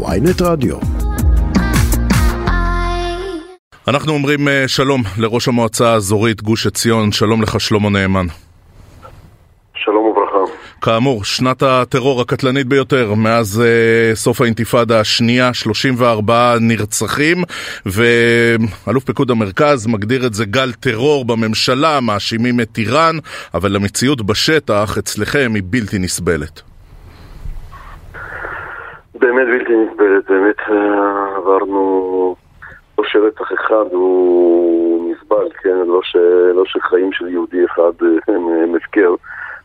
ויינט רדיו. אנחנו אומרים אה, שלום לראש המועצה האזורית גוש עציון, שלום לך שלמה נאמן. שלום וברכה. כאמור, שנת הטרור הקטלנית ביותר מאז uh, סוף האינתיפאדה השנייה, 34 נרצחים, ואלוף פיקוד המרכז מגדיר את זה גל טרור בממשלה, מאשימים את איראן, אבל המציאות בשטח אצלכם היא בלתי נסבלת. באמת בלתי נסבלת, באמת אה, עברנו, לא שרצח אחד הוא נסבל, כן? לא, ש, לא שחיים של יהודי אחד אה, הם הפקר,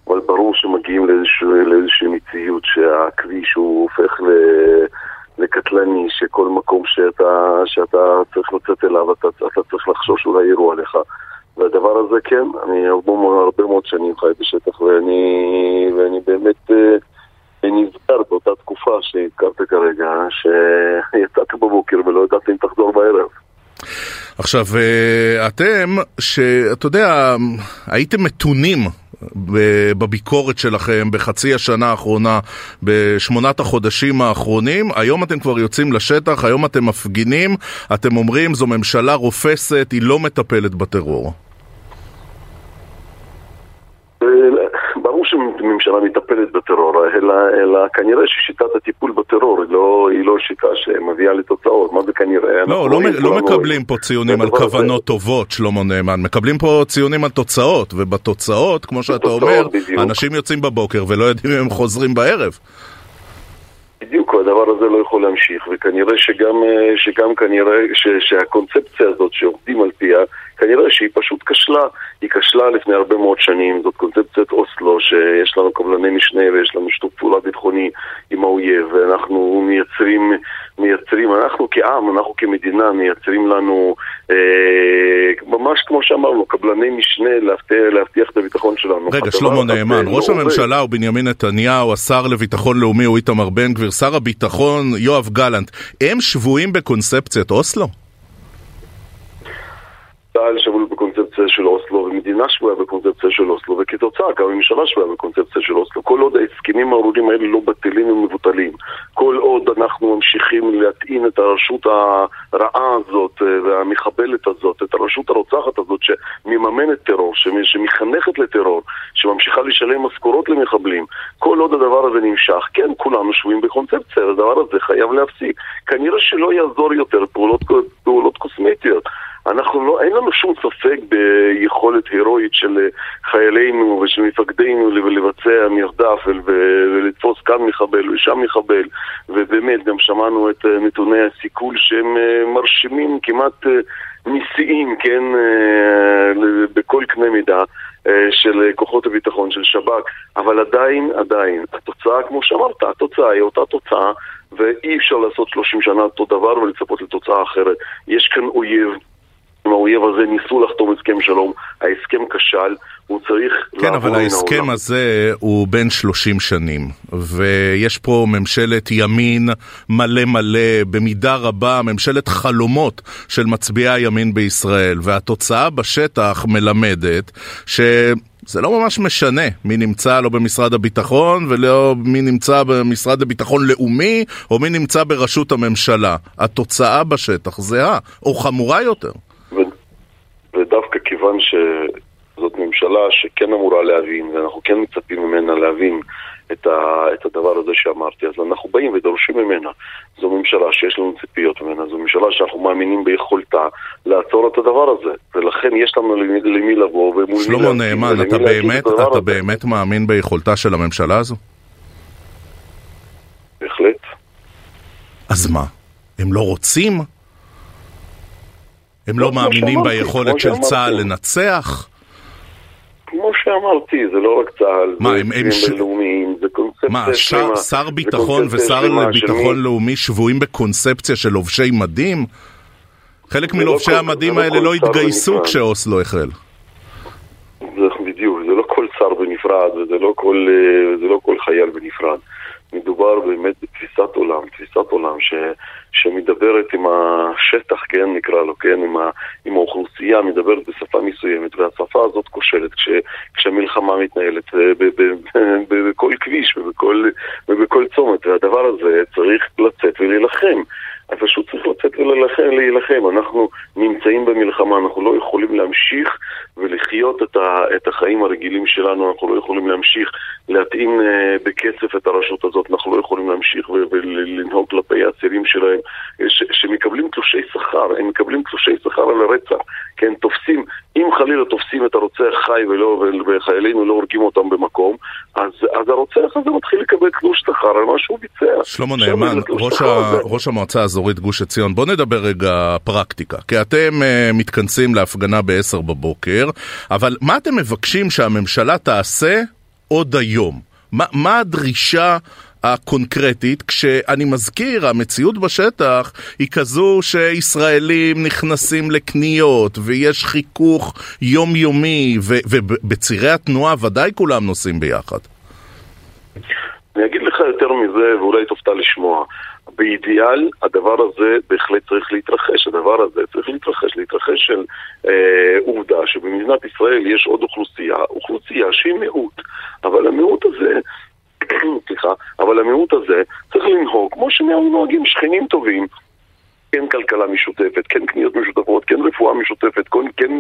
אבל ברור שמגיעים לאיזשהו, לאיזושהי מציאות שהכביש הוא הופך ל... לקטלני, שכל מקום שאתה, שאתה צריך לצאת אליו, אתה, אתה צריך לחשוב שאולי יראו עליך. והדבר הזה כן, אני הרבה, הרבה מאוד שנים חי בשטח ואני, ואני באמת... אה, באותה תקופה שהזכרת כרגע, שיצאת בבוקר ולא ידעת אם תחזור בערב. עכשיו, אה, אתם, שאתה יודע, הייתם מתונים בביקורת שלכם בחצי השנה האחרונה, בשמונת החודשים האחרונים, היום אתם כבר יוצאים לשטח, היום אתם מפגינים, אתם אומרים זו ממשלה רופסת, היא לא מטפלת בטרור. ברור שממשלה מטפלת בטרור, אלא, אלא כנראה ששיטת הטיפול בטרור היא לא, היא לא שיטה שמביאה לתוצאות, מה זה כנראה? לא, לא, לא מקבלים פה ציונים על כוונות זה... טובות, שלמה נאמן, מקבלים פה ציונים על תוצאות, ובתוצאות, כמו שאתה אומר, בדיוק. אנשים יוצאים בבוקר ולא יודעים אם הם חוזרים בערב. בדיוק, הדבר הזה לא יכול להמשיך, וכנראה שגם, אה, שגם כנראה ש, שהקונספציה הזאת שעובדים על פיה, כנראה שהיא פשוט כשלה. היא כשלה לפני הרבה מאוד שנים, זאת קונספציית אוסלו, שיש לנו קבלני משנה ויש לנו שיתוף פעולה ביטחוני עם האויב, ואנחנו מייצרים, מייצרים, אנחנו כעם, אנחנו כמדינה, מייצרים לנו, אה, ממש כמו שאמרנו, קבלני משנה להבטיח, להבטיח את הביטחון שלנו. רגע, שלמה נאמן, ראש הממשלה הוא בנימין נתניהו, השר לביטחון לאומי הוא איתמר בן גביר, שר הביטחון יואב גלנט, הם שבויים בקונספציית אוסלו? צה"ל שבוי בקונספציה של אוסלו, ומדינה שבויה בקונספציה של אוסלו, וכתוצאה גם הממשלה שבויה בקונספציה של אוסלו. כל עוד ההסכמים הארורים האלה לא בטלים ומבוטלים, כל עוד אנחנו ממשיכים להטעין את הרשות הרעה הזאת אה, והמחבלת הזאת, את הרשות הרוצחת הזאת שמממנת טרור, שמחנכת לטרור, שממשיכה לשלם משכורות למחבלים, כל עוד הדבר הזה נמשך, כן, כולנו שבויים בקונספציה, הדבר הזה חייב להפסיק. כנראה שלא יעזור יותר פעולות, פעולות קוסמטיות. אנחנו לא, אין לנו שום ספק ביכולת הירואית של אה, חיילינו ושל מפקדינו לבצע מרדף ולתפוס כאן מחבל ושם מחבל ובאמת גם שמענו את אה, נתוני הסיכול שהם אה, מרשימים כמעט נשיאים, כן, בכל קנה מידה של כוחות הביטחון, של שב"כ, אבל עדיין, עדיין, התוצאה, כמו שאמרת, התוצאה היא אותה תוצאה ואי אפשר לעשות 30 שנה אותו דבר ולצפות לתוצאה אחרת. יש כאן אויב עם האויב הזה ניסו לחתום הסכם שלום, ההסכם כשל, הוא צריך כן, אבל ההסכם העולם. הזה הוא בן 30 שנים, ויש פה ממשלת ימין מלא מלא, במידה רבה ממשלת חלומות של מצביעי הימין בישראל, והתוצאה בשטח מלמדת ש... זה לא ממש משנה מי נמצא לא במשרד הביטחון ולא מי נמצא במשרד לביטחון לאומי או מי נמצא בראשות הממשלה. התוצאה בשטח זהה, או חמורה יותר. ודווקא כיוון שזאת ממשלה שכן אמורה להבין, ואנחנו כן מצפים ממנה להבין את, ה, את הדבר הזה שאמרתי, אז אנחנו באים ודורשים ממנה. זו ממשלה שיש לנו ציפיות ממנה, זו ממשלה שאנחנו מאמינים ביכולתה לעצור את הדבר הזה, ולכן יש לנו למי, למי לבוא ומול מי שלמה נאמן, אתה באמת, אתה הזה. באמת מאמין ביכולתה של הממשלה הזו? בהחלט. אז מה? הם לא רוצים? הם לא מאמינים ביכולת של צה"ל לנצח? כמו שאמרתי, זה לא רק צה"ל, מה, הם, הם ש... בינלאומיים, זה קונספציה מה, שר, שר ביטחון ושר לביטחון לאומי שבויים בקונספציה של לובשי מדים? חלק לא מלובשי לא המדים כל, האלה לא התגייסו כשאוסלו החל. זה בדיוק, זה לא כל שר בנפרד וזה לא כל, אה, לא כל חייל בנפרד. מדובר באמת בתפיסת עולם, תפיסת עולם ש, שמדברת עם השטח, כן, נקרא לו, כן, עם, ה, עם האוכלוסייה, מדברת בשפה מסוימת, והשפה הזאת כושלת כש, כשהמלחמה מתנהלת בכל כביש ובכל, צומת, והדבר הזה צריך לצאת ולהילחם. פשוט צריך לצאת ולהילחם. אנחנו נמצאים במלחמה, אנחנו לא יכולים להמשיך ולחיות את, ה, את החיים הרגילים שלנו, אנחנו לא יכולים להמשיך להתאים uh, בכסף את הרשות הזאת, אנחנו לא יכולים להמשיך ולנהוג כלפי האסירים שלהם, ש, שמקבלים תלושי שכר, הם מקבלים תלושי שכר על הרצח, כן, תופסים, אם חלילה תופסים את הרוצח חי ולא, וחיילינו לא הורגים אותם במקום, אז, אז הרוצח הזה מתחיל לקבל תלוש שכר על מה שהוא ביצע. שלמה נאמן, ראש, ה, ראש המועצה האזורית גוש עציון, בוא נדבר רגע פרקטיקה, כי אתם uh, מתכנסים להפגנה ב-10 בבוקר, אבל מה אתם מבקשים שהממשלה תעשה עוד היום? מה, מה הדרישה הקונקרטית, כשאני מזכיר, המציאות בשטח היא כזו שישראלים נכנסים לקניות ויש חיכוך יומיומי ובצירי התנועה ודאי כולם נוסעים ביחד. אני אגיד לך יותר מזה ואולי תופתע לשמוע. באידיאל הדבר הזה בהחלט צריך להתרחש, הדבר הזה צריך להתרחש, להתרחש של אה, עובדה שבמדינת ישראל יש עוד אוכלוסייה, אוכלוסייה שהיא מיעוט, אבל המיעוט הזה סליחה, אבל המיעוט הזה צריך לנהוג כמו שנוהגים שכנים טובים כן כלכלה משותפת, כן קניות משותפות, כן רפואה משותפת, כן, כן,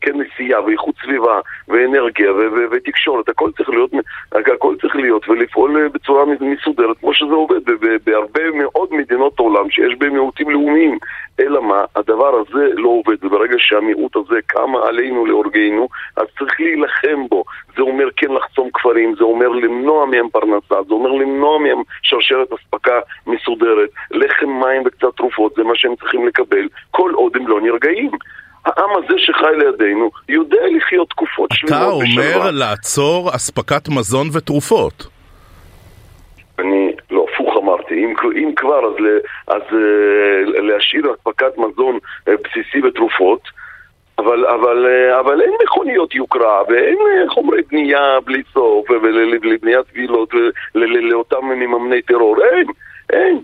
כן נסיעה ואיכות סביבה ואנרגיה ו- ו- ותקשורת, הכל צריך להיות, הכל צריך להיות ולפעול בצורה מסודרת כמו שזה עובד בהרבה מאוד מדינות עולם שיש בהן מיעוטים לאומיים. אלא מה, הדבר הזה לא עובד, וברגע שהמיעוט הזה קם עלינו להורגנו, אז צריך להילחם בו. זה אומר כן לחסום כפרים, זה אומר למנוע מהם פרנסה, זה אומר למנוע מהם שרשרת אספקה מסודרת, לחם, מים וקצת תרופות, זה מה שהם צריכים לקבל, כל עוד הם לא נרגעים. העם הזה שחי לידינו יודע לחיות תקופות שלמות בשלווה. אתה אומר לעצור אספקת מזון ותרופות. אני, לא, הפוך אמרתי, אם, אם כבר, אז, אז uh, להשאיר אספקת מזון uh, בסיסי ותרופות, אבל, אבל, uh, אבל אין מכוניות יוקרה ואין חומרי בנייה בלי סוף ולבניית וילות לאותם מממני טרור, אין, אין.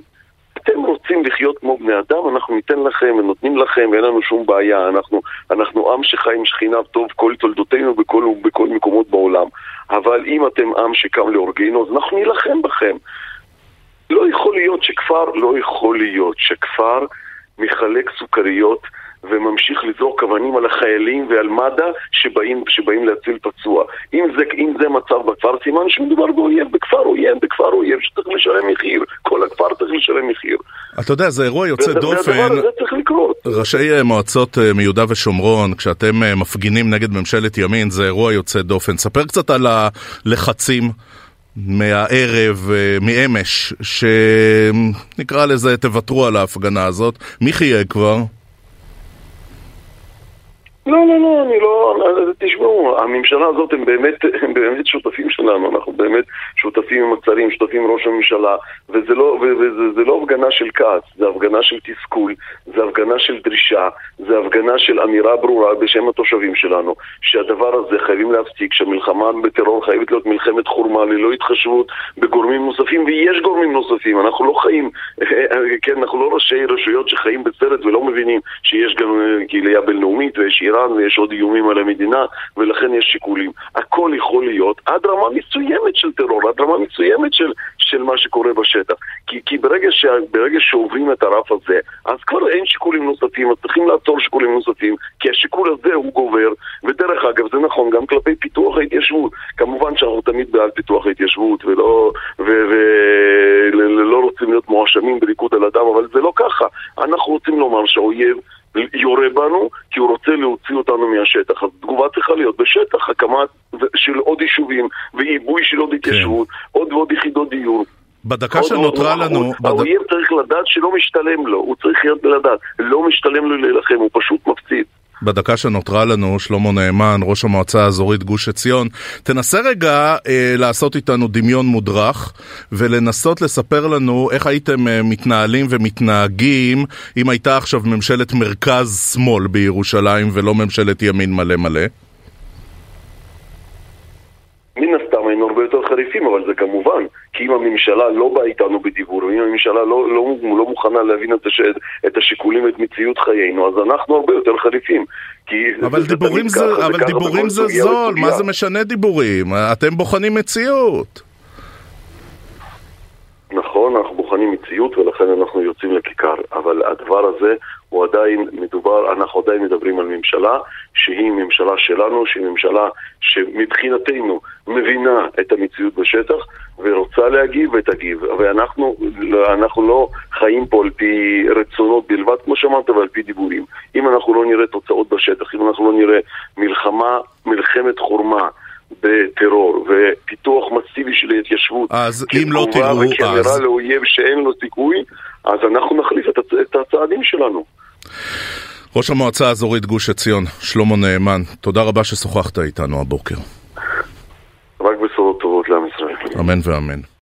אתם רוצים לחיות כמו בני אדם, אנחנו ניתן לכם ונותנים לכם ואין לנו שום בעיה. אנחנו, אנחנו עם שחי עם שכינה טוב כל תולדותינו בכל, בכל מקומות בעולם. אבל אם אתם עם שקם להורגנו, אז אנחנו נילחם בכם. לא יכול להיות שכפר, לא יכול להיות שכפר מחלק סוכריות וממשיך לזרוק אבנים על החיילים ועל מד"א שבאים, שבאים להציל פצוע. אם זה, אם זה מצב בכפר, סימן שמדובר באויב בכפר אויב, בכפר אויב שצריך לשלם מחיר. כל הכפר צריך לשלם מחיר. אתה יודע, זה אירוע יוצא דופן. והדבר הזה צריך לקרות. ראשי אה, מועצות אה, מיהודה ושומרון, כשאתם אה, מפגינים נגד ממשלת ימין, זה אירוע יוצא דופן. ספר קצת על הלחצים. מהערב, מאמש, שנקרא לזה, תוותרו על ההפגנה הזאת. מי חייג כבר? לא, לא, לא, אני לא... תשמעו, הממשלה הזאת הם באמת, הם באמת שותפים שלנו, אנחנו באמת שותפים עם הצרים, שותפים עם ראש הממשלה, וזה לא, וזה, וזה לא הפגנה של כעס, זה הפגנה של תסכול, זה הפגנה של דרישה, זה הפגנה של אמירה ברורה בשם התושבים שלנו, שהדבר הזה חייבים להפסיק, שהמלחמה בטרור חייבת להיות מלחמת חורמה ללא התחשבות בגורמים נוספים, ויש גורמים נוספים, אנחנו לא חיים, כן, אנחנו לא ראשי רשויות שחיים בסרט ולא מבינים שיש גם קהילייה בינלאומית ויש איראן ויש עוד איומים על המדינה ולכן יש שיקולים. הכל יכול להיות עד רמה מסוימת של טרור, עד רמה מסוימת של, של מה שקורה בשטח. כי, כי ברגע, ש, ברגע שעוברים את הרף הזה, אז כבר אין שיקולים נוספים, אז צריכים לעצור שיקולים נוספים, כי השיקול הזה הוא גובר, ודרך אגב זה נכון גם כלפי פיתוח ההתיישבות. כמובן שאנחנו תמיד בעד פיתוח ההתיישבות ולא, ולא רוצים להיות מואשמים בריקוד על אדם, אבל זה לא ככה. אנחנו רוצים לומר שהאויב יורה בנו כי הוא רוצה להוציא אותנו מהשטח. אז תגובה צריכה להיות בשטח, הקמת של עוד יישובים ועיבוי של עוד התיישבות, כן. עוד ועוד יחידות דיור. בדקה שנותרה לנו... האויב בד... צריך לדעת שלא משתלם לו, הוא צריך להיות לדעת, לא משתלם לו להילחם, הוא פשוט מפסיד. בדקה שנותרה לנו, שלמה נאמן, ראש המועצה האזורית גוש עציון, תנסה רגע אה, לעשות איתנו דמיון מודרך ולנסות לספר לנו איך הייתם אה, מתנהלים ומתנהגים אם הייתה עכשיו ממשלת מרכז-שמאל בירושלים ולא ממשלת ימין מלא מלא. מן הסתם היינו הרבה יותר חריפים, אבל זה כמובן, כי אם הממשלה לא באה איתנו בדיבור, ואם הממשלה לא, לא, לא מוכנה להבין את, הש, את השיקולים ואת מציאות חיינו, אז אנחנו הרבה יותר חריפים. אבל זה, דיבורים זה, זה, אבל דיבורים זה זול, מה זה משנה דיבורים? אתם בוחנים מציאות. נכון, אנחנו בוחנים מציאות ולכן אנחנו יוצאים לכיכר, אבל הדבר הזה הוא עדיין מדובר, אנחנו עדיין מדברים על ממשלה שהיא ממשלה שלנו, שהיא ממשלה שמבחינתנו מבינה את המציאות בשטח ורוצה להגיב ותגיב, ואנחנו לא חיים פה על פי רצונות בלבד, כמו שאמרת, ועל פי דיבורים. אם אנחנו לא נראה תוצאות בשטח, אם אנחנו לא נראה מלחמה, מלחמת חורמה בטרור ופיתוח מסיבי של ההתיישבות אז אם לא תראו, אז... לאויב שאין לו סיכוי, אז אנחנו נחליף את, הצ... את הצעדים שלנו. ראש המועצה האזורית גוש עציון, שלמה נאמן, תודה רבה ששוחחת איתנו הבוקר. רק בשורות טובות לעם ישראל. אמן ואמן.